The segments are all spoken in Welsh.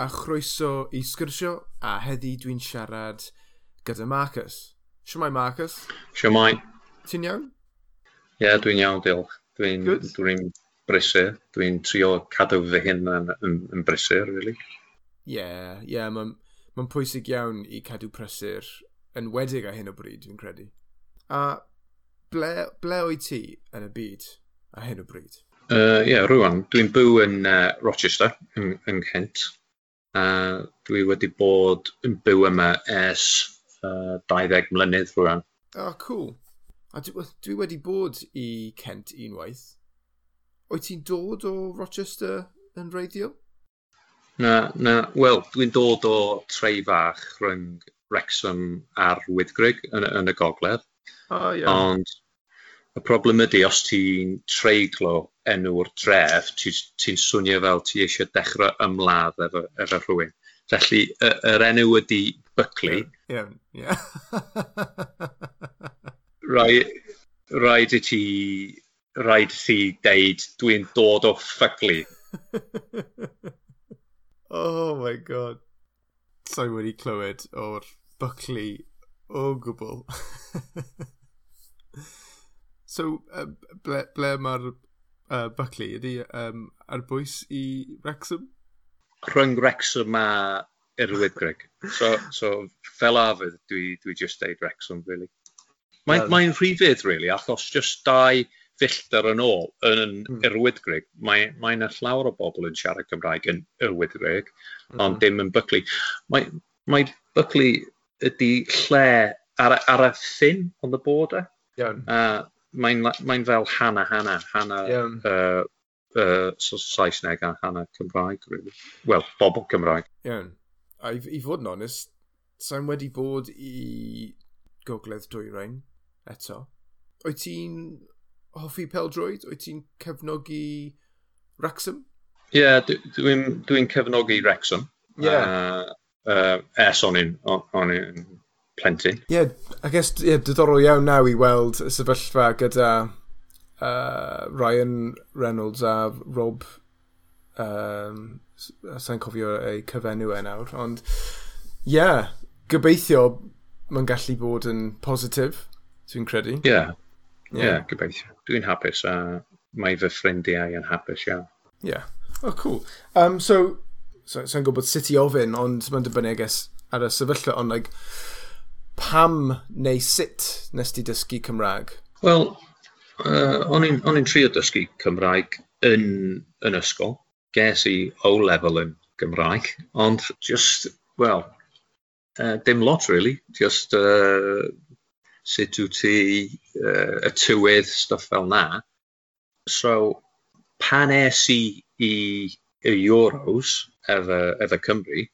a chroeso i sgyrsio a heddi dwi'n siarad gyda Marcus. Siamai Marcus? Siamai. Ti'n iawn? Ie, yeah, dwi'n iawn, diolch. Dwi'n dwi brysur. Dwi'n trio cadw fy hyn yn, yn, yn brysur, really. Ie, yeah, ie, yeah, mae'n ma pwysig iawn i cadw prysur yn wedig a hyn o bryd, dwi'n credu. A ble, ble o'i ti yn y byd a hyn o bryd? Ie, uh, yeah, rwan. Dwi'n byw yn uh, Rochester, yn, yn Kent. Uh, dwi wedi bod yn byw yma ers uh, 20 mlynedd rwan. O, oh, cool. A dwi, dwi wedi bod i Kent unwaith. Wyt ti'n dod o Rochester yn reiddiol? Na, na. Wel, dwi'n dod o trei fach rhwng Wrexham a'r Wyddgrig yn, yn y gogledd. Oh, yeah. Ond y problem ydy, os ti'n treiglo enw'r dref, ti'n ti swnio fel ti eisiau dechrau ymladd efo, efo rhywun. Felly, yr, enw ydy Buckley. Ie, yeah, yeah. rhaid i ti rhaid i ti deud dwi'n dod o ffuglu. oh my god. So wedi clywed o'r Buckley o gwbl. so, uh, ble, ble mae'r uh, Buckley ydy um, ar bwys i Wrexham? Rhyng Wrexham a Erwyd Greg. So, so fel afydd, dwi, dwi just deud Wrexham, really. Mae'n um, mae rhyfedd, really, achos just dau fillter yn ôl yn mm. Erwyd Greg. Mae, mae yna llawer o bobl yn siarad Cymraeg yn Erwyd Greg, mm ond hmm. dim yn Buckley. Mae, mae Buckley ydy lle ar, ar y ffin on the border. Iawn. Uh, mae'n mae fel hana, hana, hana yeah. uh, uh, so Saesneg a hana Cymraeg. Really. Wel, bobl Cymraeg. Iawn. Yeah. A i, i fod yn onest, sa'n wedi bod i gogledd dwyrain eto. Wyt ti'n hoffi peldroed? Wyt ti'n cefnogi Wrexham? Ie, yeah, dwi'n dwi, dwi, dwi cefnogi Wrexham. Yeah. Uh, uh, es o'n i'n plentyn. Ie, yeah, I guess yeah, diddorol iawn naw i weld y sefyllfa gyda uh, Ryan Reynolds a Rob um, sa'n cofio ei cyfenw e nawr, ond ie, yeah, gobeithio mae'n gallu bod yn positif, dwi'n credu. Ie, yeah. yeah. yeah, gobeithio. Dwi'n hapus a uh, mae fy ffrindiau yn hapus iawn. Ie, yeah. oh cool. Um, so, so so gwybod sut i ofyn, ond mae'n dibynnu, I guess, ar y sefyllfa, ond like, pam neu sut nes ti dysgu Cymraeg? Wel, uh, o'n i'n trio dysgu Cymraeg yn, yn ysgol. Ges i O-level yn Gymraeg, ond just, well, uh, dim lot really, just uh, sut wyt ti, uh, y tywydd, stuff fel na. So, pan es i i, i Euros efo, efo Cymru,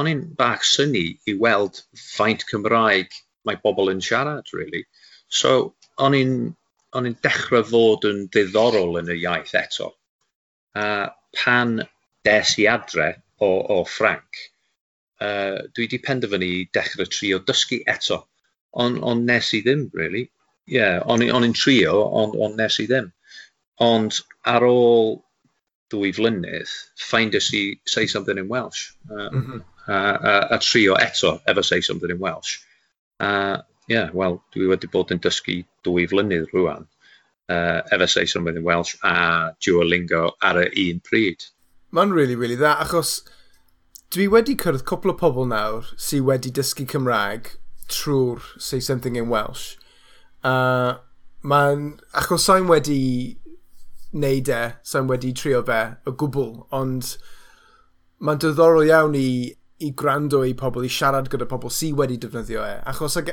O'n i'n bach syni i weld faint Cymraeg mae bobl yn siarad, really. So, o'n i'n o'n i'n dechrau fod yn ddiddorol yn y iaith eto. A pan des i adre o, o Ffranc, uh, dwi wedi penderfynu i dechrau trio dysgu eto. Ond on nes i ddim, really. Ie, yeah, o'n i'n trio, ond on nes i ddim. Ond ar ôl dwy flynydd, ffeindus i say something in Welsh. Uh, mm -hmm a, a, a trio eto efo Say Something in Welsh. A ie, yeah, wel, dwi wedi bod yn dysgu dwy flynydd rwan uh, efo Say Something in Welsh a Duolingo ar y un pryd. Mae'n really, really dda, achos dwi wedi cyrraedd cwpl o pobl nawr sydd wedi dysgu Cymraeg trwy'r Say Something in Welsh. Uh, Mae'n, achos sa'n wedi neud e, sa'n wedi trio fe o gwbl, ond mae'n diddorol iawn i i gwrando i pobl, i siarad gyda pobl sy wedi defnyddio e. Achos ag,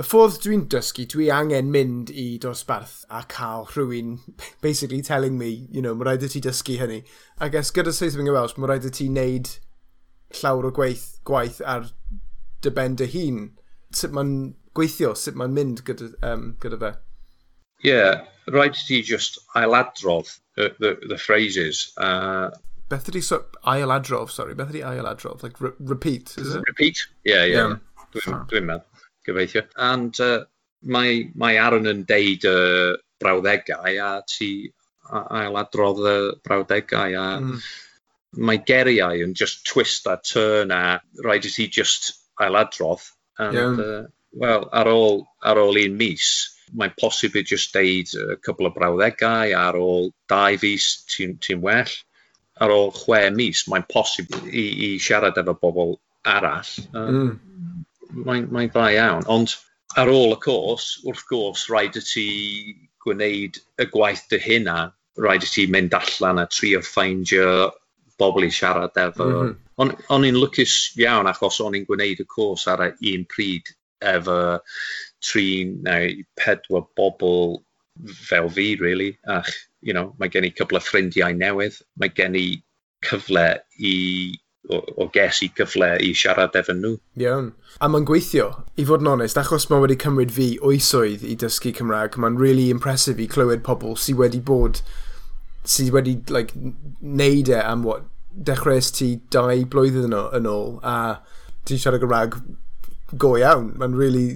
y ffordd dwi'n dysgu, dwi angen mynd i dosbarth a cael rhywun basically telling me, you know, mae rhaid i ti dysgu hynny. I guess gyda Saethfing y Welsh, mae rhaid i ti wneud llawer o gweith, gwaith ar dy ben dy hun. Sut mae'n gweithio, sut mae'n mynd gyda, um, gyda fe? Ie, yeah, rhaid i ti just ailadrodd the, the, the phrases. Uh, Beth ydi so, ailadrodd, sorry, beth ydi ailadrodd? Like, re repeat, is it? Repeat, ie, yeah, ie. Yeah. Dwi'n yeah. dwi meddwl, gyfeithio. And uh, mae, mae Aaron yn deud y uh, brawddegau a ti ailadrodd y brawddegau a mm. mae geriau yn just twist a turn a rhaid i ti just ailadrodd. And, yeah. uh, well, ar ôl, ar ôl un mis, mae'n posib i just deud a couple o brawddegau ar ôl dau fus ti'n ti well ar ôl chwe mis, mae'n posib i, i siarad efo bobl arall. Um, mm. Mae'n mae dda iawn. Ond ar ôl y cwrs, wrth gwrs, rhaid y ti gwneud y gwaith dy hynna, rhaid y ti mynd allan a trio ffeindio bobl i siarad efo. Mm -hmm. O'n, on i'n lwcus iawn achos o'n i'n gwneud y cwrs ar un pryd efo tri neu pedwar bobl fel fi, really, ach you know, mae gen i cwbl o ffrindiau newydd, mae gen i cyfle i o, o ges i gyfle i siarad efo nhw. Iawn. A mae'n gweithio, i fod yn onest, achos mae wedi cymryd fi oesoedd i dysgu Cymraeg, mae'n really impressive i clywed pobl sydd wedi bod, sydd wedi like, neud e am what, dechreuais ti dau blwyddyn yn ôl, a ti'n siarad Gymraeg go iawn. Mae'n really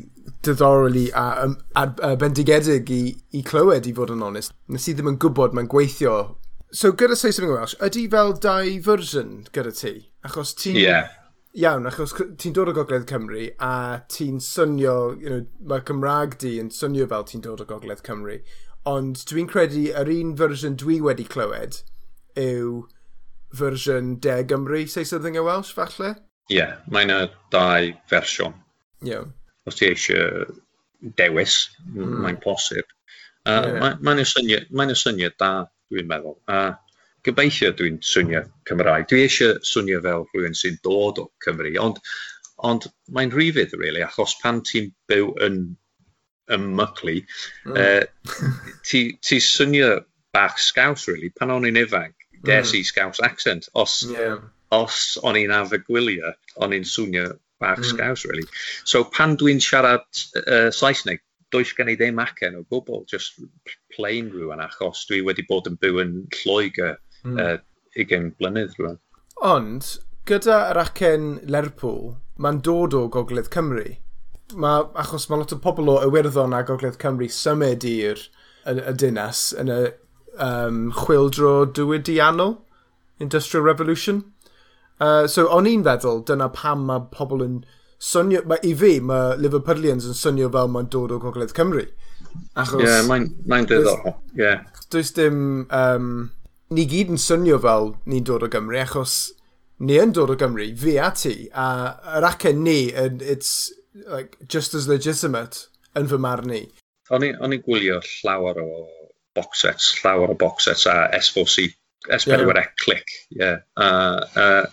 diddorol a, um, a, a bendigedig i, i clywed, i fod yn onest. Nes i ddim yn gwybod mae'n gweithio. So gyda Say Something Welsh, ydy fel dau fersiwn gyda ti? Achos ti'n... Yeah. Iawn, achos ti'n dod o Gogledd Cymru a ti'n swnio, you know, mae Cymraeg di yn swnio fel ti'n dod o Gogledd Cymru. Ond dwi'n credu yr un fersiwn dwi wedi clywed yw fersiwn De Gymru, Say Something in Welsh, falle? Ie, yeah, mae yna dau fersiwn. Iawn. Yeah os ti eisiau dewis, mm. mae'n posib. Uh, yeah. Mae'n ma, syniad, ma syniad da, dwi'n meddwl. A uh, gobeithio dwi'n swnio Cymraeg. Dwi eisiau swnio fel rhywun sy'n dod o Cymru, ond, ond mae'n rhifydd, really, achos pan ti'n byw yn ymyclu, mm. uh, ti, ti swnio bach scaws, really, pan o'n i'n ifanc. Des mm. i scaws accent. Os, yeah. os o'n i'n afegwylio, o'n i'n swnio bach mm. sgaws, really. So pan dwi'n siarad uh, Saesneg, does gen i ddim acen o gwbl, just plain rwan, achos dwi wedi bod yn byw yn Lloegr mm. uh, 20 blynydd rwan. Ond, gyda yr acen Lerpwl, mae'n dod o Gogledd Cymru. Ma, achos mae lot o pobl o Iwerddon a Gogledd Cymru symud i'r y, y dinas yn y um, chwildro diwydiannol, Industrial Revolution. Uh, so o'n i'n feddwl dyna pam mae pobl yn swnio, Ma, i fi, mae Liverpoolians yn swnio fel mae'n dod o Gogledd Cymru. Achos... Ie, yeah, mae'n mae diddorol, ie. Yeah. Does dim... Um, ni gyd yn swnio fel ni'n dod o Gymru, achos ni yn dod o Gymru, fi a ti, a yr acen ni, it's like, just as legitimate yn fy marn ni. O'n i'n gwylio llawer o box sets, llawer o box sets a S4C S4C yeah. click, ie. Yeah. Uh, uh,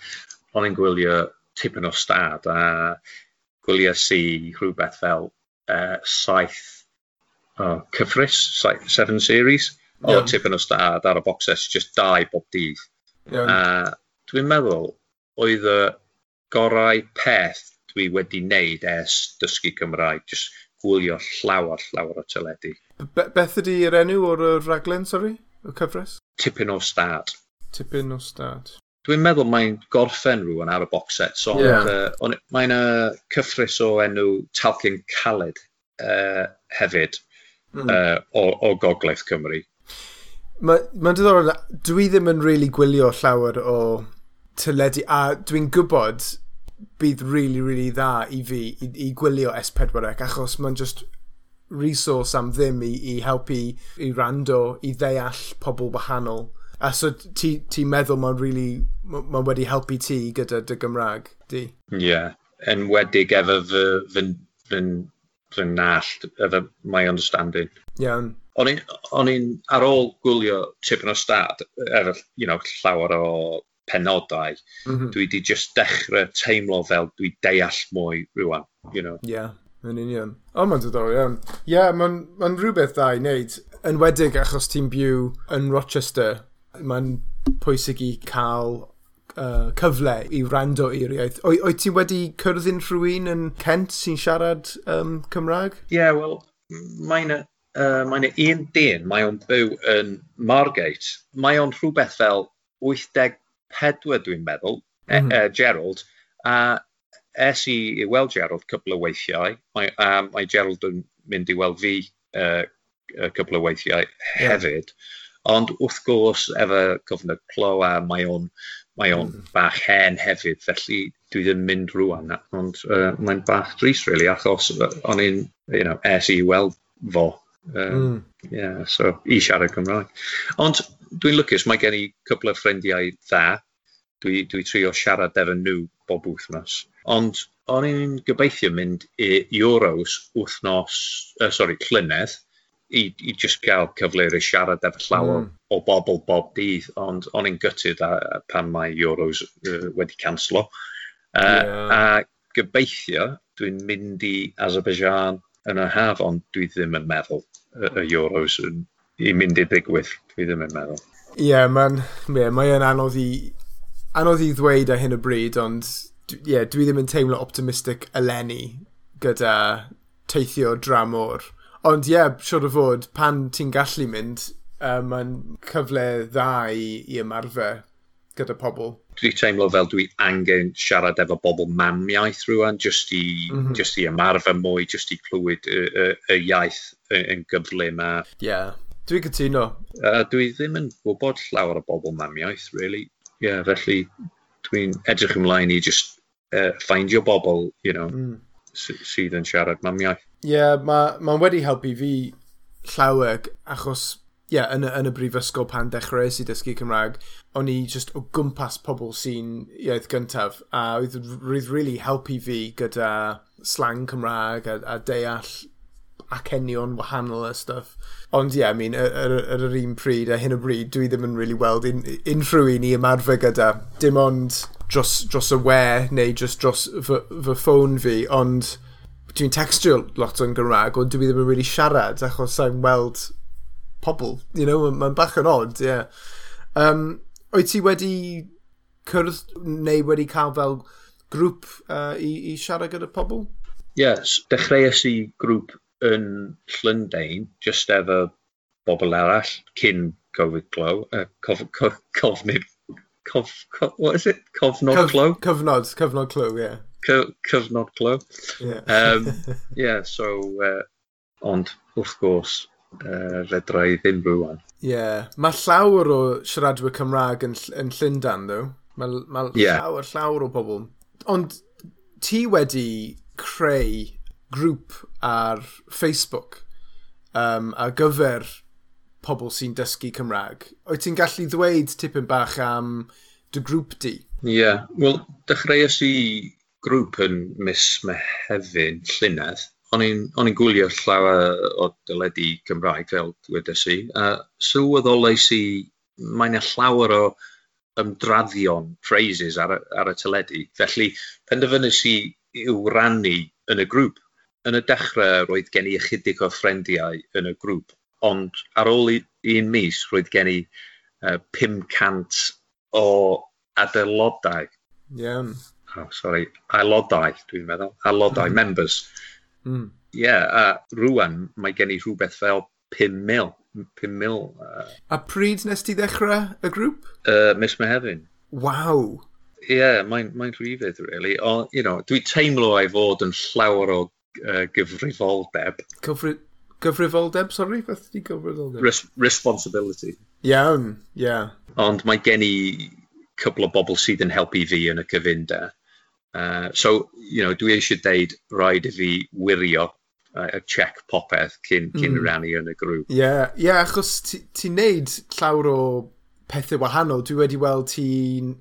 o'n i'n gwylio tipyn o stad a gwylio si rhywbeth fel uh, saith oh, cyffrus, saith, seven series, o yeah. tipyn o stad ar y boxes, just dau bob dydd. Yeah. A dwi'n meddwl, oedd y gorau peth dwi wedi wneud es dysgu Cymraeg, just gwylio llawer, llawer o teledu. Be beth ydy'r enw o'r raglen, sori? Y cyfres? tipyn o stad. Tipyn o stad. Dwi'n meddwl mae'n gorffen rhywun ar y box set, so yeah. uh, mae'n uh, cyffrus o enw Talcyn Caled uh, hefyd mm. uh, o, o Gogledd Cymru. Mae'n ma diddorol, dwi ddim yn really gwylio llawer o teledu, a dwi'n gwybod bydd really, really dda i fi i, i gwylio S4C, achos mae'n just resource am ddim i, i helpu i rando, i ddeall pobl wahanol. A so ti, ti meddwl mae'n really, ma wedi helpu ti gyda dy Gymraeg, di? Ie, yeah. enwedig efo fy, fy, fy, fy nallt, efo my understanding. Iawn. Yeah. O'n i'n ar ôl gwylio tipyn o stad, efo er, you know, llawer o penodau, mm -hmm. dwi di just dechrau teimlo fel dwi deall mwy rwan. You know? Yeah. Yn union. O, mae'n diddorol iawn. Ie, yeah, mae'n ma rhywbeth dda i wneud. Yn wedig achos ti'n byw yn Rochester, mae'n pwysig i cael uh, cyfle i rando i'r iaith. Oed ti wedi cyrddin rhywun yn Kent sy'n siarad um, Cymraeg? Ie, yeah, wel, mae'n uh, mae'n un dyn, mae o'n byw yn Margate. Mae o'n rhywbeth fel 84 dwi'n meddwl, mm -hmm. e, e, Gerald, a es i i weld Gerald cwbl o weithiau, mae, um, mae Gerald yn mynd i weld fi uh, cwbl o weithiau hefyd, yeah. ond wrth gwrs efo gofnod clo a mae o'n mae o'n mm. bach hen hefyd, felly dwi ddim mynd rwan, ond uh, mae'n bach dris, really, achos o'n i'n, you know, es i weld fo. Um, mm. yeah, so, i siarad Cymraeg. Ond dwi'n lwcus, mae gen i cwbl o ffrindiau dda, dwi, dwi trio siarad efo nhw bob wythnos. Ond o'n i'n gobeithio mynd i Euros wythnos, uh, sorry, llynedd, i, i just gael cyfle i siarad efo llawer mm. o bobl bob dydd, ond o'n i'n gytud a, a pan mae Euros uh, wedi canslo. Uh, yeah. A gobeithio, dwi'n mynd i Azerbaijan yn y haf, ond dwi ddim yn meddwl y, y Euros yn, i mynd i ddigwydd, dwi ddim yn meddwl. Ie, yeah, mae'n yeah, mae anodd i, anodd i ddweud ar hyn o bryd, ond yeah, dwi ddim yn teimlo optimistic eleni gyda teithio dramor. Ond ie, yeah, siwr o fod, pan ti'n gallu mynd, uh, mae'n cyfle dda i, i ymarfer gyda pobl. Dwi teimlo fel dwi angen siarad efo bobl mamiaeth rwan, jyst i, mm -hmm. just i ymarfer mwy, just i clywed y, y, y iaith yn gyflym. Ie, yeah. dwi'n cytuno. Uh, dwi ddim yn gwybod llawer o bobl mamiaeth, really. Ie, yeah, felly dwi'n edrych ymlaen i just uh, ffeindio bobl, you know, mm. sydd yn siarad mam iaith. Ie, yeah, mae'n ma wedi helpu fi llawer, achos ie, yeah, yn, yn y brifysgol pan dechrau i dysgu Cymraeg, o'n i just o gwmpas pobl sy'n iaith gyntaf, a oedd rwydd really helpu fi gyda slang Cymraeg a, a deall acenion wahanol a stuff. Ond ie, yeah, I mean, ar, ar, ar yr un pryd, a hyn o bryd, dwi ddim yn really weld un, unrhyw un i ymarfer gyda. Dim ond dros, dros y we neu just dros fy, fy ffôn fi, ond dwi'n textio lot o'n Gymraeg, ond dwi ddim yn really siarad achos sa'n weld pobl. You know, mae'n bach yn odd, ie. Yeah. Um, oed ti wedi cyrdd neu wedi cael fel grŵp uh, i, i siarad gyda pobl? Yes, dechreuais i grŵp yn Llundain, just efo bobl arall, cyn Covid-glow, uh, cof, cof, cofnid Cof, cof, what is it? Cofnod Cof, Clo? Cyfnod, cyfnod Clo, ie. Yeah. Co, cyfnod Clo. Yeah. um, yeah, so, uh, ond, wrth gwrs, uh, fedrai ddim rwan. Ie. Yeah. Mae llawer o siaradwyr Cymraeg yn, yn Llundan, ddo. Mae ma yeah. llawer, llawer o bobl. Ond ti wedi creu grŵp ar Facebook um, ar gyfer pobl sy'n dysgu Cymraeg. Wyt ti'n gallu ddweud tipyn bach am dy grŵp di? Ie, yeah. wel, dechreuais i grŵp yn mis Mehefin Llynedd. O'n i'n gwylio llawer o dyledu Cymraeg fel wedes i. Uh, sylweddolais i mae'n llawer o ymdraddion phrases ar, ar y teledu. Felly, penderfynus i i'w rannu yn y grŵp. Yn y dechrau, roedd gen i ychydig o ffrendiau yn y grŵp ond ar ôl un mis, roedd gen i uh, 500 o adeilodau. Iawn. Yeah. Oh, sorry, aelodau, dwi'n meddwl. Aelodau, mm. members. Mm. yeah, a rwan mae gen i rhywbeth fel 5,000. 5,000. Uh, a pryd nes ti ddechrau y grŵp? Uh, Miss Mehefin. Waw. Ie, yeah, mae'n mae rhywbeth, really. O, you know, dwi teimlo ei fod yn llawer o uh, gyfrifoldeb. Cyfri... Gyfrifoldeb, sorry, beth ydi gyfrifoldeb? Res responsibility. Iawn, ie. Yeah. Ond mae gen i cwbl o bobl sydd yn helpu fi yn y cyfundau. Uh, so, you know, dwi eisiau deud rhaid i fi wirio uh, y uh, check popeth cyn, cyn mm. rannu yn y grŵp. Ie, yeah, yeah, achos ti'n ti neud llawer o pethau wahanol. Dwi wedi weld ti'n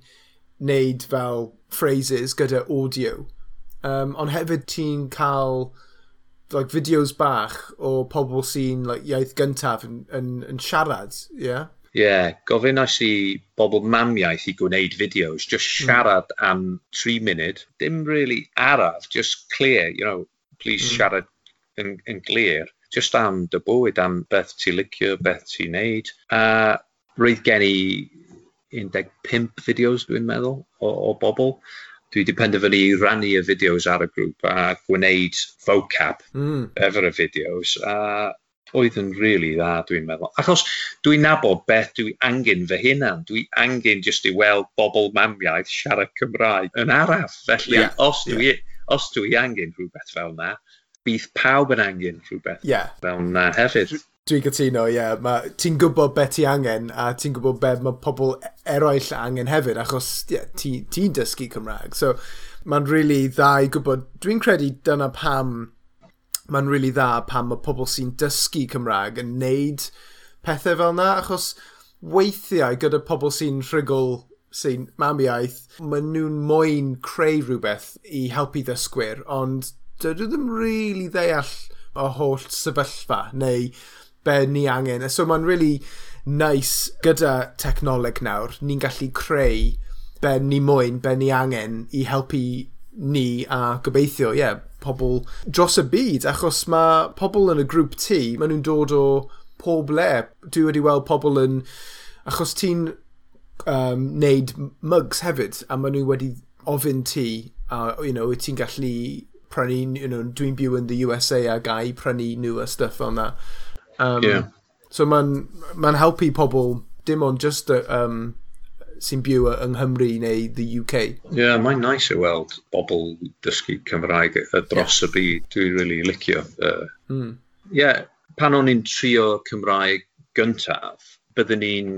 neud fel phrases gyda audio. Um, ond hefyd ti'n cael like, fideos bach o pobl sy'n like, iaith gyntaf yn, yn, yn siarad, ie? Yeah? Ie, yeah, gofyn as i bobl mamiaeth i gwneud fideos, just hmm. siarad mm. am 3 munud, dim really araf, just clear, you know, please mm. siarad yn, yn clear, just am dy bywyd, am beth ti'n licio, beth ti'n neud. A roedd gen i 15 fideos, dwi'n meddwl, o, o bobl dwi wedi penderfynu i rannu y fideos ar y grŵp a gwneud vocab mm. efo'r y fideos a oedd yn rili really dda dwi'n meddwl. Achos dwi'n nabod beth dwi angen fy hunan. Dwi angen jyst i weld bobl mamiaeth siarad Cymraeg yn araf. Felly yeah, os, dwi, yeah. os dwi angen rhywbeth fel na, bydd pawb yn angen rhywbeth yeah. fel na hefyd. Dwi'n gytuno, ie. Yeah. Ti'n gwybod be ti angen, a ti'n gwybod be mae pobl e-, eraill angen hefyd, achos yeah, ti'n ti dysgu Cymraeg. So, mae'n really dda i gwybod... Dwi'n credu dyna pam... Mae'n really dda pam mae pobl sy'n dysgu Cymraeg yn neud pethau fel yna, achos weithiau gyda pobl sy'n rhugl sy'n mamiaeth, maen nhw'n moyn creu rhywbeth i helpu ddysgwyr, ond dydw ddim really ddeall y holl sefyllfa, neu be ni angen. So mae'n really nice gyda technoleg nawr. Ni'n gallu creu be ni moyn, be ni angen i helpu ni a gobeithio, ie, yeah, pobl dros y byd. Achos mae pobl yn y grŵp ti, maen nhw'n dod o pob le. Dwi wedi weld pobl yn... Achos ti'n um, neud mugs hefyd, a maen nhw wedi ofyn ti, a you know, ti'n gallu prynu, you know, dwi'n byw yn the USA a gai prynu nhw a stuff fel na. Um, yeah. So mae'n ma helpu pobl dim ond just um, sy'n byw yng Nghymru neu the UK. Ie, yeah, mae'n nice i weld bobl dysgu Cymraeg dros yeah. y byd. Dwi'n really licio. Hmm. Ie, uh, mm. yeah, pan o'n i'n trio Cymraeg gyntaf, byddwn ni'n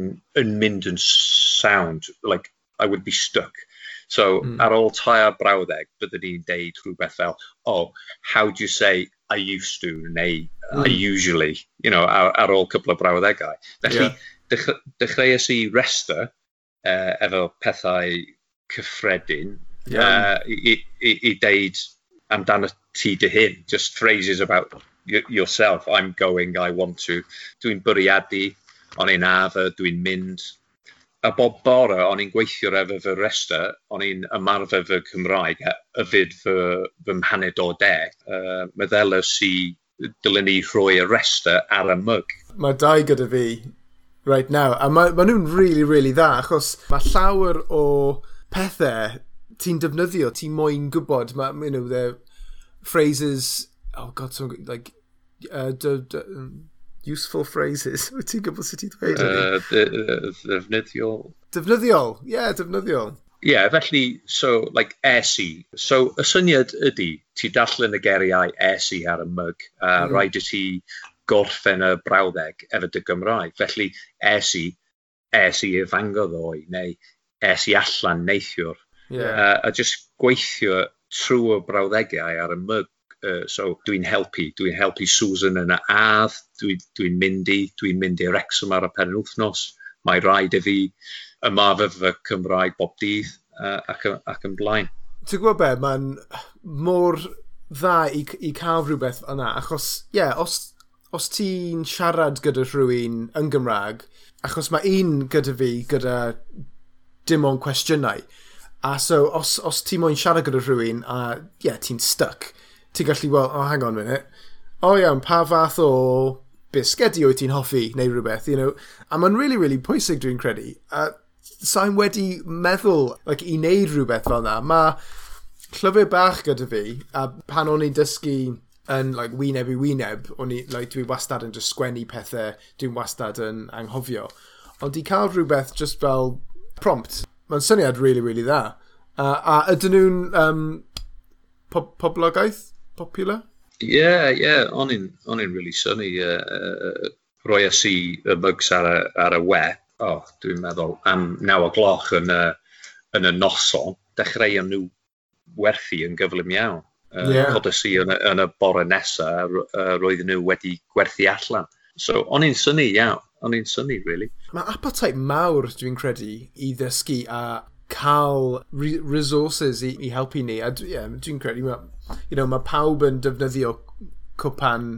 yn mynd yn sound, like I would be stuck. So mm. ar ôl tair brawddeg, byddwn ni'n deud rhywbeth fel, oh, how do you say I used to, neu mm. usually, you know, ar, ar ôl cwbl o brawddegau. Felly, yeah. dechreuais i rester uh, efo pethau cyffredin yeah. uh, i, i, i deud amdano ti dy hyn, just phrases about yourself, I'm going, I want to, dwi'n bwriadu, o'n i'n afa, dwi'n mynd, a bob bore o'n i'n gweithio efo fy rester, o'n i'n ymarfer fy Cymraeg a yfyd fy, fy mhaned o deg. Uh, meddelus i dylen ni rhoi y rester ar y mwg. Mae dau gyda fi right now, a mae ma nhw'n really, really dda, achos mae llawer o pethau ti'n defnyddio, ti'n moyn gwybod, mae, you know, the phrases, oh god, so, like, uh, mm, useful phrases. Wyt ti'n gwybod sut i ddweud? Uh, uh, defnyddiol. Defnyddiol, ie, yeah, defnyddiol. Ie, yeah, felly, so, like, esi. So, y syniad ydy, ti dallen y geriau esi ar y myg, a mm. rhaid i ti gorffen y brawddeg efo dy Gymraeg. Felly, esi, esu i fangoddoe, neu esi allan neithiwr. Yeah. Uh, a just gweithio trwy y brawddegau ar y myg. Uh, so, dwi'n helpu. Dwi'n helpu Susan yn y add, dwi'n dwi mynd i, dwi'n mynd i'r Wrexham ar y penwthnos mae rhaid i fi ymarfer fy Cymraeg bob dydd uh, ac, ac yn blaen. Ti'n gwybod be, mae'n mor dda i, i cael rhywbeth yna, achos, ie, yeah, os, os ti'n siarad gyda rhywun yn Gymraeg, achos mae un gyda fi gyda dim ond cwestiynau, a so os, os ti'n moyn siarad gyda rhywun a, ie, yeah, ti'n stuck, ti'n gallu, well, oh, hang on a minute, o oh, iawn, yeah, pa fath o bisgedi wyt ti'n hoffi neu rhywbeth, you know. A mae'n really, really pwysig dwi'n credu. A sa'n wedi meddwl like, i wneud rhywbeth fel yna. Mae llyfr bach gyda fi, a pan o'n i'n dysgu yn like, wyneb i wyneb, o'n i, like, dwi wastad yn just sgwennu pethau, dwi'n wastad yn anghofio. Ond i cael rhywbeth just fel prompt, mae'n syniad really, really dda. Uh, a ydyn nhw'n um, po poblogaeth popular? Yeah, yeah, o'n i'n really syni. Uh, uh, roi i y mugs ar y, ar y we, oh, dwi'n meddwl, am 9 o gloch yn y, yn y noson, dechreuon nhw werthu yn gyflym iawn. Uh, Yeah. Codes i yn, yn y bore nesaf, roedden nhw wedi gwerthu allan. So, o'n i'n syni iawn, o'n i'n syni, really. Mae appetite mawr, dwi'n credu, i ddysgu a cael re resources i, i helpu ni. A dwi'n yeah, dwi credu, mae you know, mae pawb yn defnyddio cwpan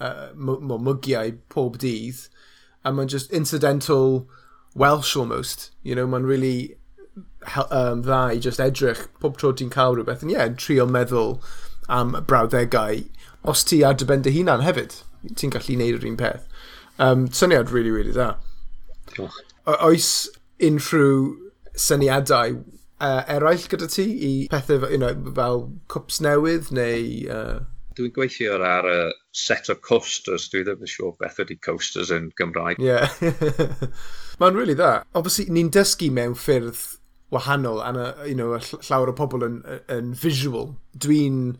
uh, mwgiau pob dydd, a mae'n just incidental Welsh almost. You know, mae'n really um, dda i just edrych pob tro ti'n cael rhywbeth. Ie, yeah, trio meddwl am brawddegau os ti ar dyben dy hunan hefyd. Ti'n gallu neud yr un peth. Um, syniad really, really dda. Diolch. Oes unrhyw syniadau uh, eraill gyda ti i pethau you know, fel cwps newydd neu... Uh... Dwi'n gweithio ar y set o coasters, dwi ddim yn siŵr beth ydy coasters yn Gymraeg. Ie. Yeah. Mae'n really dda. Obviously, ni'n dysgu mewn ffyrdd wahanol a uh, you know, llawer o pobl yn, yn visual. Dwi'n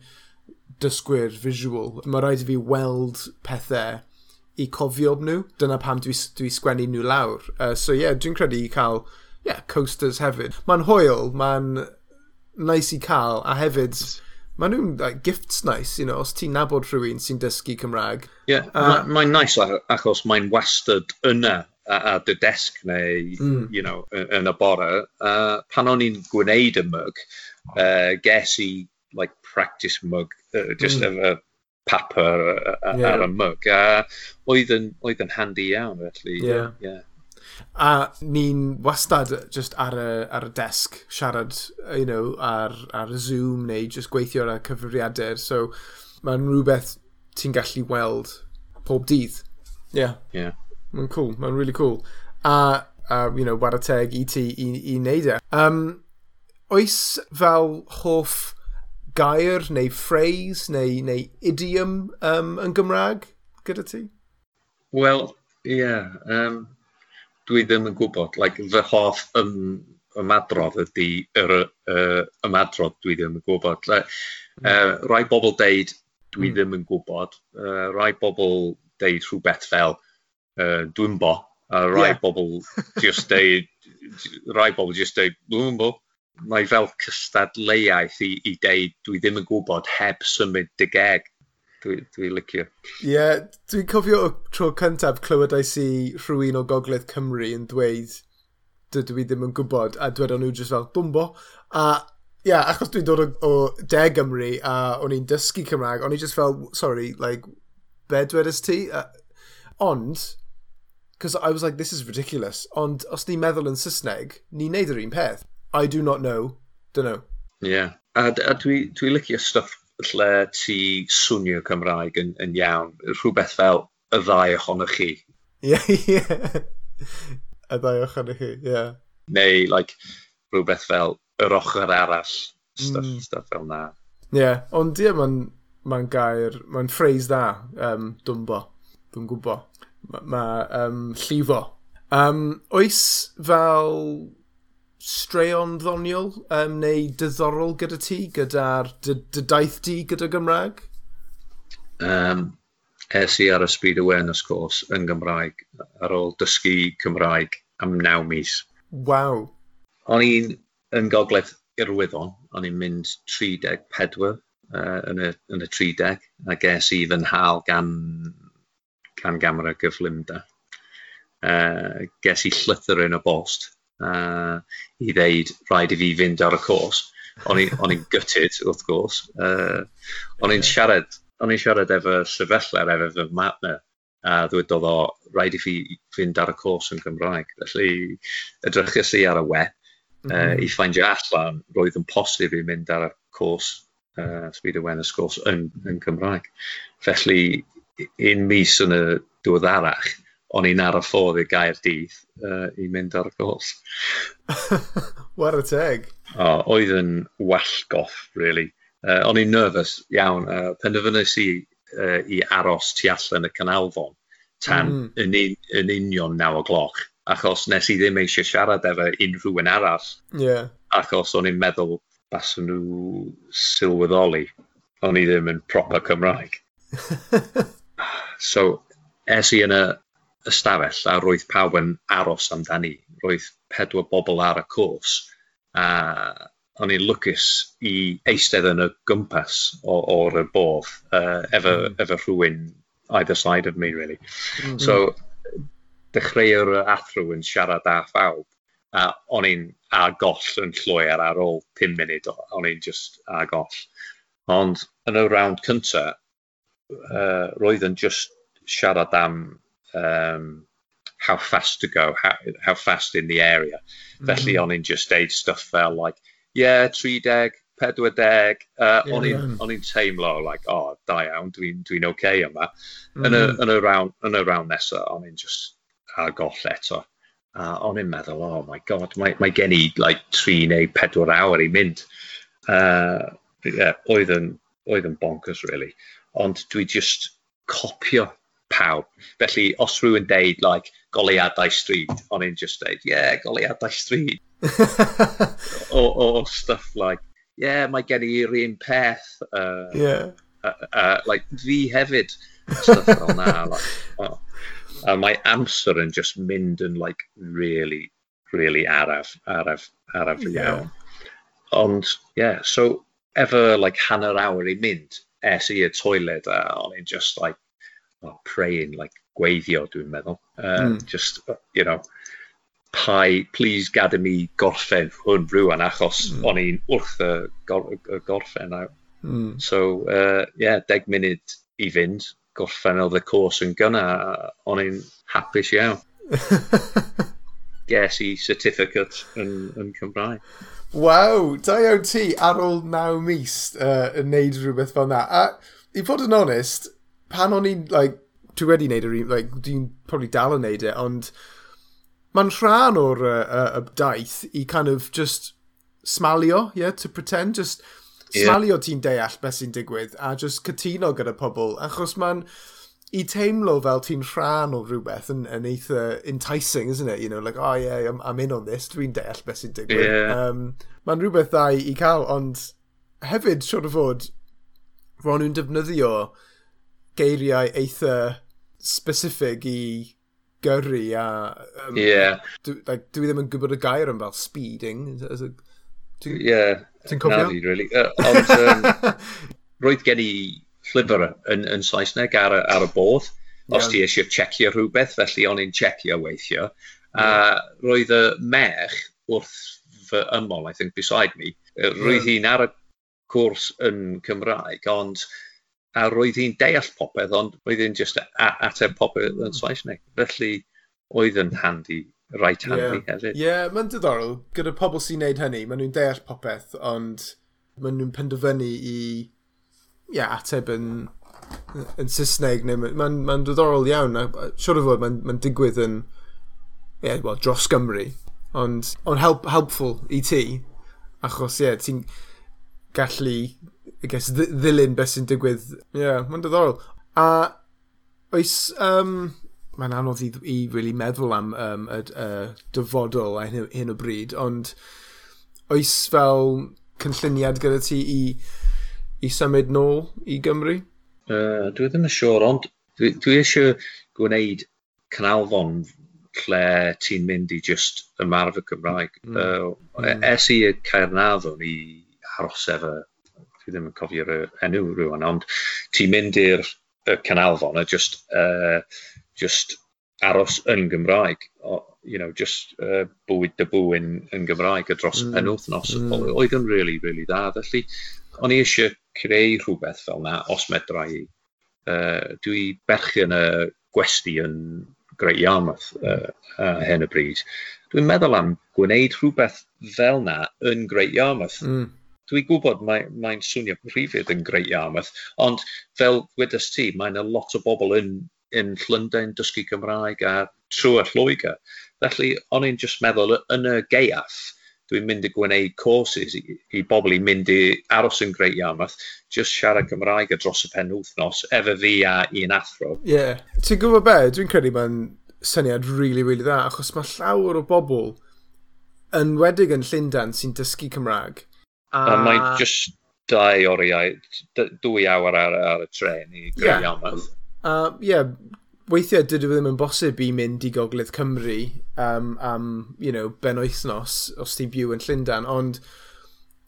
dysgwyr visual. Mae rhaid i fi weld pethau i cofio nhw. Dyna pam dwi, dwi sgwennu nhw lawr. Uh, so ie, yeah, dwi'n credu i cael yeah, coasters hefyd. Mae'n hwyl, mae'n nice i cael, a hefyd, mae nhw'n like, gifts nice, you know, os ti'n nabod rhywun sy'n dysgu Cymraeg. Ie, yeah, uh, mae'n nice achos mae'n wastad yna a dy desg neu, mm. you know, yn y bore. Uh, pan o'n i'n gwneud y mug, uh, ges i, like, practice mug, uh, just mm. efo papur uh, e, yeah. ar y mug. Uh, oedd, yn, oedd yn handi iawn, felly. Yeah. yeah. A ni'n wastad just ar y, ar y desg siarad you know, ar, ar Zoom neu just gweithio ar y cyfrifiadur. So mae'n rhywbeth ti'n gallu weld pob dydd. Ie. Yeah. Yeah. Mae'n cool. Mae'n really cool. A, a you know, warateg i ti i, i wneud e. Um, oes fel hoff gair neu phrase neu, neu idiom um, yn Gymraeg gyda ti? Wel, ie. Yeah, um, dwi ddim yn gwybod. Like, fy hoff ym, ymadrodd ydy yr uh, ymadrodd dwi ddim yn gwybod. Like, mm. uh, rai bobl deud dwi mm. ddim yn gwybod. Uh, rai bobl deud rhywbeth fel uh, dwi'n bo. A rai yeah. bobl just deud, rai bobl just deud, dwi'n bo. Mae fel cystadleuaeth i, i deud dwi ddim yn gwybod heb symud dy geg. Dwi'n dwi licio. Ie, yeah, dwi'n cofio o tro cyntaf clywedais i rhywun o Gogledd Cymru yn dweud dydw i ddim yn gwybod, a dwedon nhw jyst fel dwmbo. A ie, yeah, achos dwi'n dod o, o De Gymru a o'n i'n dysgu Cymraeg, o'n i jyst fel, sorry, like, be dwedais ti? Uh, ond, because I was like, this is ridiculous, ond os ni'n meddwl yn Saesneg, ni'n neud yr un peth. I do not know, don't know. Ie, yeah. a, a dwi, dwi licio stuff lle ti swnio Cymraeg yn, yn iawn. Rhywbeth fel y ddau ohonoch chi. Ie, ie. Y ddau ohonoch chi, ie. Yeah. Neu, like, rhywbeth fel yr ochr arall. Stuff, mm. stuff fel na. Ie, yeah. ond ie, mae'n ma gair, mae'n ffreis dda, um, dwmbo. Dwi'n gwybod. Mae ma, um, llifo. Um, oes fel straeon ddoniol um, neu diddorol gyda ti, gyda'r dy daith di gyda Gymraeg? Um, es i ar y Speed Awareness course yn Gymraeg ar ôl dysgu Cymraeg am naw mis. Waw. O'n i'n yn gogledd Irwyddon, o'n i'n mynd 34 uh, yn, y, yn y 30 a ges i fy nhal gan, gan gamera gyflymda. Uh, ges i llythyr yn y bost uh, i ddeud rhaid i fi fynd ar y cwrs. O'n i'n gytid, wrth gwrs. Uh, o'n i'n siarad, o'n i'n siarad efo sefyllfa efo fy matna a ddwedodd o rhaid i fi fynd ar y cwrs yn Gymraeg. Felly edrychus i ar y we mm -hmm. uh, i ffeindio allan roedd yn posib i mynd ar y cwrs uh, Speed Awareness Course yn, yn Cymraeg. Felly un mis yn y diweddarach, o'n i'n ar y ffordd i gair dydd uh, i mynd ar y gos. What a teg! O, oedd yn wallgoff, really. Uh, o'n i'n nervous iawn. Uh, penderfynais i uh, i aros tu allan y canalfon tan mm. yn, un, yn union naw o gloch. Achos nes i ddim eisiau siarad efo unrhyw un arall. Yeah. Achos o'n i'n meddwl bas nhw sylweddoli. O'n i ddim yn proper Cymraeg. so, es i yn y ystafell a roedd pawb yn aros amdani. Roedd pedwar bobl ar y cwrs a o'n i'n lwcus i eistedd yn y gwmpas o'r y bodd uh, efo, mm. efo rhywun either side of me, really. Mm -hmm. So, dechreuo'r athro yn siarad â phawb, a o'n i'n ar goll yn llwyr ar ôl 5 munud, o'n i'n just ar goll. Ond yn y round cyntaf, uh, roedd yn just siarad am um, how fast to go, how, how fast in the area. Mm-hmm. Felly o'n i'n just deud stuff fel like, yeah, 30, 40, uh, yeah, o'n i'n teimlo like, oh, da iawn, dwi'n dwi, dwi okay yma. Mm yn, y, mm-hmm. yn, y round, yn y round nesa, o'n i'n just a goll eto. A uh, o'n i'n meddwl, oh my god, mae, mae gen i like, 3 neu 4 awr i mynd. Uh, yeah, oedd yn, oedd yn bonkers, really. Ond dwi just copio pawb. Felly, os rhywun deud, like, goleadau stryd, o'n i'n just deud, yeah, goleadau stryd. o, o, o, stuff like, yeah, mae gen i'r un peth. Uh, yeah. Uh, uh, like, fi hefyd. Stuff fel na. Like, oh. A mae amser yn just mynd yn, like, really, really araf, araf, araf yeah. iawn. Ond, yeah, so, efo, like, hanner awr i mynd, es i'r toilet a o'n i'n just, like, well, praying, like gweithio, dwi'n meddwl. Uh, mm. Just, you know, pai, please gada mi gorffen hwn rwan, achos mm. o'n i'n wrth y, gor, y gorffen. Mm. So, uh, yeah, deg munud i fynd, gorffen oedd y cwrs yn gynna, o'n i'n hapus iawn. Ges i certificate yn, yn Cymraeg. Waw, da iawn ti ar ôl naw mis uh, yn neud rhywbeth fel na. A i fod yn onest, pan o'n i'n, like, dwi wedi wneud yr un, like, dwi'n probably dal yn wneud e, ond mae'n rhan o'r uh, uh, daith i kind of just smalio, yeah, to pretend, just yeah. smalio ti'n deall beth sy'n digwydd a just cytuno gyda pobl, achos mae'n i teimlo fel ti'n rhan o rhywbeth yn, yn eitha enticing, isn't it? You know, like, oh yeah, I'm, I'm in on this, dwi'n deall beth sy'n digwydd. Yeah. Um, mae'n rhywbeth dda i cael, ond hefyd, siwr o fod, ro'n nhw'n defnyddio geiriau eitha specific i gyrru a... Um, yeah. Dwi, like, dwi ddim yn gwybod y gair am fel speeding. Ti'n yeah. Ti'n cofio? Na, really. Uh, ond um, roedd gen i llyfr yn, yn Saesneg ar, ar y bodd. Yeah. Os ti eisiau checio rhywbeth, felly o'n i'n checio weithio. A yeah. roedd y mech wrth fy ymol, I think, beside me, roedd yeah. hi'n ar y cwrs yn Cymraeg, ond a roedd hi'n deall popeth, ond roedd hi'n just ateb popeth yn Saesneg. Felly, oedd yn handi, right handi yeah. hefyd. Ie, yeah, mae'n diddorol. Gyda pobl sy'n neud hynny, maen nhw'n deall popeth, ond maen nhw'n penderfynu i yeah, ateb yn, yn Saesneg. Mae'n ma, diddorol iawn, a siwr o fod mae'n ma digwydd yn yeah, well, dros Gymru, ond on help, helpful i ti, achos ie, yeah, ti'n gallu I guess, ddilyn beth sy'n digwydd. Ie, yeah, mae'n diddorol. A oes, um, mae'n anodd i, i really meddwl am um, y uh, dyfodol a hyn, hyn o bryd, ond oes fel cynlluniad gyda ti i, i symud nôl i Gymru? Uh, dwi ddim yn siŵr, ond dwi, dwi eisiau gwneud canalfon lle ti'n mynd i just ymarfer Cymraeg. Mm. Uh, mm. E-, es i y Caernarfon i aros efo dwi ddim yn cofio'r enw rhywun, ond ti'n mynd i'r canalfon a e, just, uh, just aros yn Gymraeg, o, you know, just uh, bwyd dy bwyn yn Gymraeg a dros mm. penwthnos. Mm. Oedd yn really, really dda. Felly, o'n i eisiau creu rhywbeth fel na, os medra i. Uh, dwi berchen y gwesti yn Great Yarmouth uh, uh, hen y bryd. Dwi'n meddwl am gwneud rhywbeth fel na yn Great Yarmouth. Mm. Dwi'n gwybod mae'n mae, swnio prifyd yn greu Yarmouth, ond fel wedys ti, mae'n a lot o bobl yn, yn Llundain dysgu Cymraeg a trwy'r Lloegr. Felly, o'n i'n just meddwl, yn y geiaff, dwi'n mynd i gwneud courses i, i bobl i mynd i aros yn Great Yarmouth, just siarad Cymraeg a dros y pen wythnos, efo fi a un athro. Ie. Yeah. Ti'n gwybod be? Dwi'n credu mae'n syniad rili, really, really dda, achos mae llawer o bobl, enwedig yn Llundain, sy'n dysgu Cymraeg, A... a mae'n just dau oriau, dwy awr ar, ar y tren i greu yeah. amaeth. A uh, yeah, weithiau dydw i ddim yn bosib i mynd i Gogledd Cymru um, am, you know, ben oethnos os ti'n byw yn Llundain, ond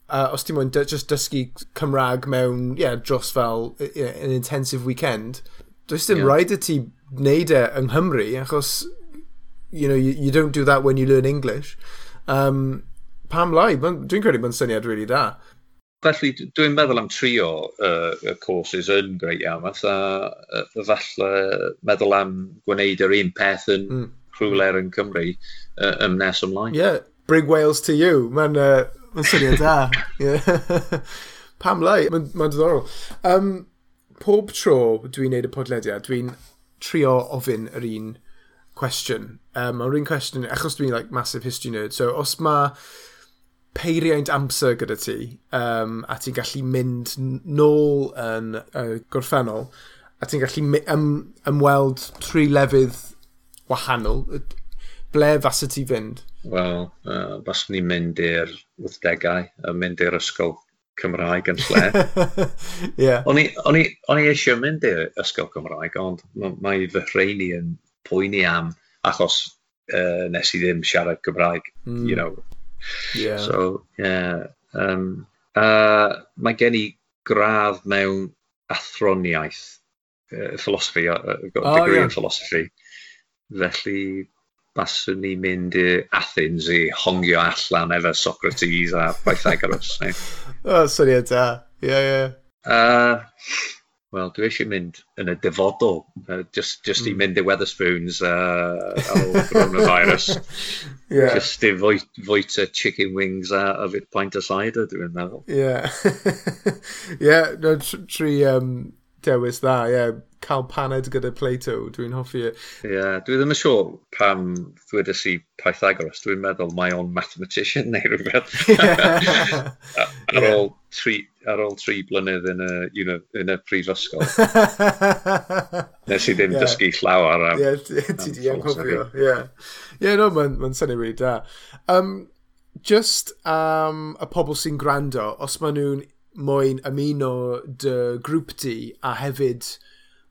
uh, os ti'n mwyn just dysgu Cymraeg mewn, yeah, dros fel yeah, an intensive weekend, does dim yeah. rhaid i ti wneud e yng Nghymru, achos, you know, you, you don't do that when you learn English. Um, pam lai? Dwi'n credu mae'n syniad really da. Felly, dwi'n meddwl am trio uh, y courses yn greu iawn, a uh, falle meddwl am gwneud yr un peth yn mm. rhywle yn Cymru uh, ym nes ymlaen. Yeah, bring Wales to you. Mae'n uh, ma syniad da. yeah. pam lai, mae'n ma diddorol. Um, pob tro dwi'n neud y podlediad, dwi'n trio ofyn yr un cwestiwn. Um, Mae'r un cwestiwn, achos dwi'n like, massive history nerd, so os mae peiriant amser gyda ti, um, a ti'n gallu mynd nôl yn uh, gorffennol, a ti'n gallu ym- ymweld tri lefydd wahanol, ble faset ti fynd? Wel, uh, baswn ni'n mynd i'r wythdegau, a mynd i'r ysgol Cymraeg yn lle. yeah. O'n i- eisiau mynd i'r ysgol Cymraeg, ond mae fy rheini yn poeni am, achos uh, nes i ddim siarad Cymraeg, Mm. you know, Yeah. So, yeah. Um, uh, mae gen i gradd mewn athroniaeth, uh, philosophy, uh, got a oh, degree yeah. in philosophy. Felly, baswn ni mynd i Athens i hongio allan efo Socrates a Pythagoras. oh, syniad da. Ie, yeah, ie. Yeah. Uh, Wel, dwi eisiau mynd yn y dyfodol, uh, just, just mm. i hmm. mynd i Weatherspoons uh, o coronavirus. yeah. Just i fwyt y chicken wings a a yfyd pint o cider, dwi'n meddwl. Yeah. yeah, no, tri um, dewis dda, yeah. Cael paned gyda Plato, dwi'n hoffi e. Yeah, dwi ddim yn siŵr pam ddwedais i Pythagoras, dwi'n meddwl my own mathematician neu rhywbeth. Ar ôl tri, ar ôl tri blynydd yn y, you know, yn y prifysgol. Nes i ddim yeah. dysgu llawer am... Ie, yeah, ti di anghofio, ie. Ie, no, mae'n ma syniad wedi da. Um, just um, y pobl sy'n gwrando, os maen nhw'n moyn ymuno dy grŵp di a hefyd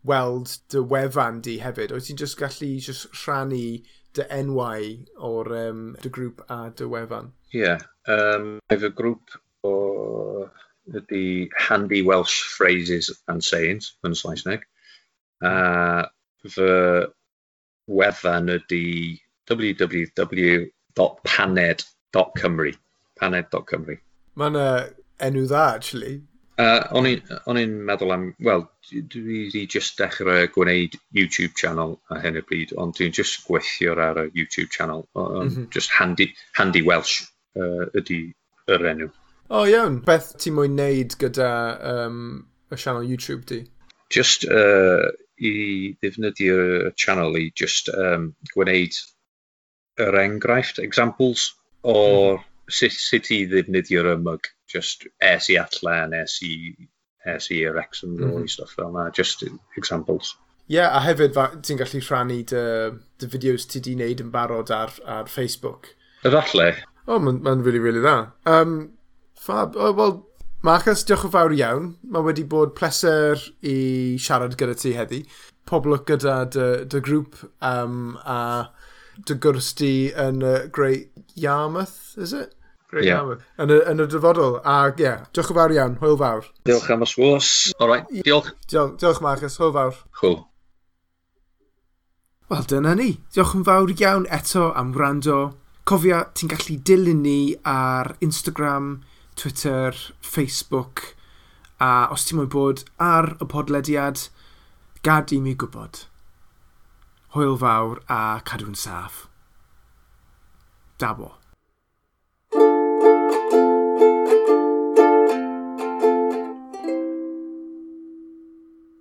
weld dy wefan di hefyd, oes ti'n just gallu just rhannu dy enwau o'r um, dy grŵp a dy wefan? Ie, yeah, um, efo grŵp o ydy Handy Welsh Phrases and Sayings yn Saesneg. A fy wefan ydy www.paned.cymru. Paned.cymru. Mae'n uh, enw dda, actually. Uh, o'n i'n meddwl am, wel, dwi wedi just dechrau gwneud YouTube channel a hyn y bryd, ond dwi'n just gweithio ar y YouTube channel, mm -hmm. just handy, handy Welsh uh, ydy yr enw. O oh, iawn, beth ti'n mwyn neud gyda um, y sianel YouTube di? Just uh, i ddefnyddio'r sianel i just um, gwneud yr enghraifft, examples, o mm. sut, sut i ddefnyddio'r ymwg, Just es i atlan, es i, es i yr exam mm. i stuff fel yna, just examples. Ie, yeah, a hefyd ti'n gallu rhannu dy, dy fideos ti di wneud yn barod ar, ar Facebook. Yr atle. O, oh, mae'n ma really, really dda. Um, Fab. Oh, Wel, Marcus, diolch yn fawr iawn. Mae wedi bod pleser i siarad gyda ti heddi. Poblwch gyda dy, dy grŵp um, a dy gwrs di yn uh, Great Yarmouth, is it? Great yeah. Yarmouth. Yn y, yn y dyfodol. A ie, yeah, diolch yn fawr iawn. Hwyl fawr. Diolch am y swos. Alright, diolch. Diolch, diolch Marcus. Hwyl fawr. Cool. Wel, dyna ni. Diolch yn fawr iawn eto am wrando. Cofia, ti'n gallu dilyn ni ar Instagram, Twitter, Facebook, a os ti'n mwyn bod ar y podlediad, gad i mi gwybod. Hwyl fawr a cadw'n saff. Dabo.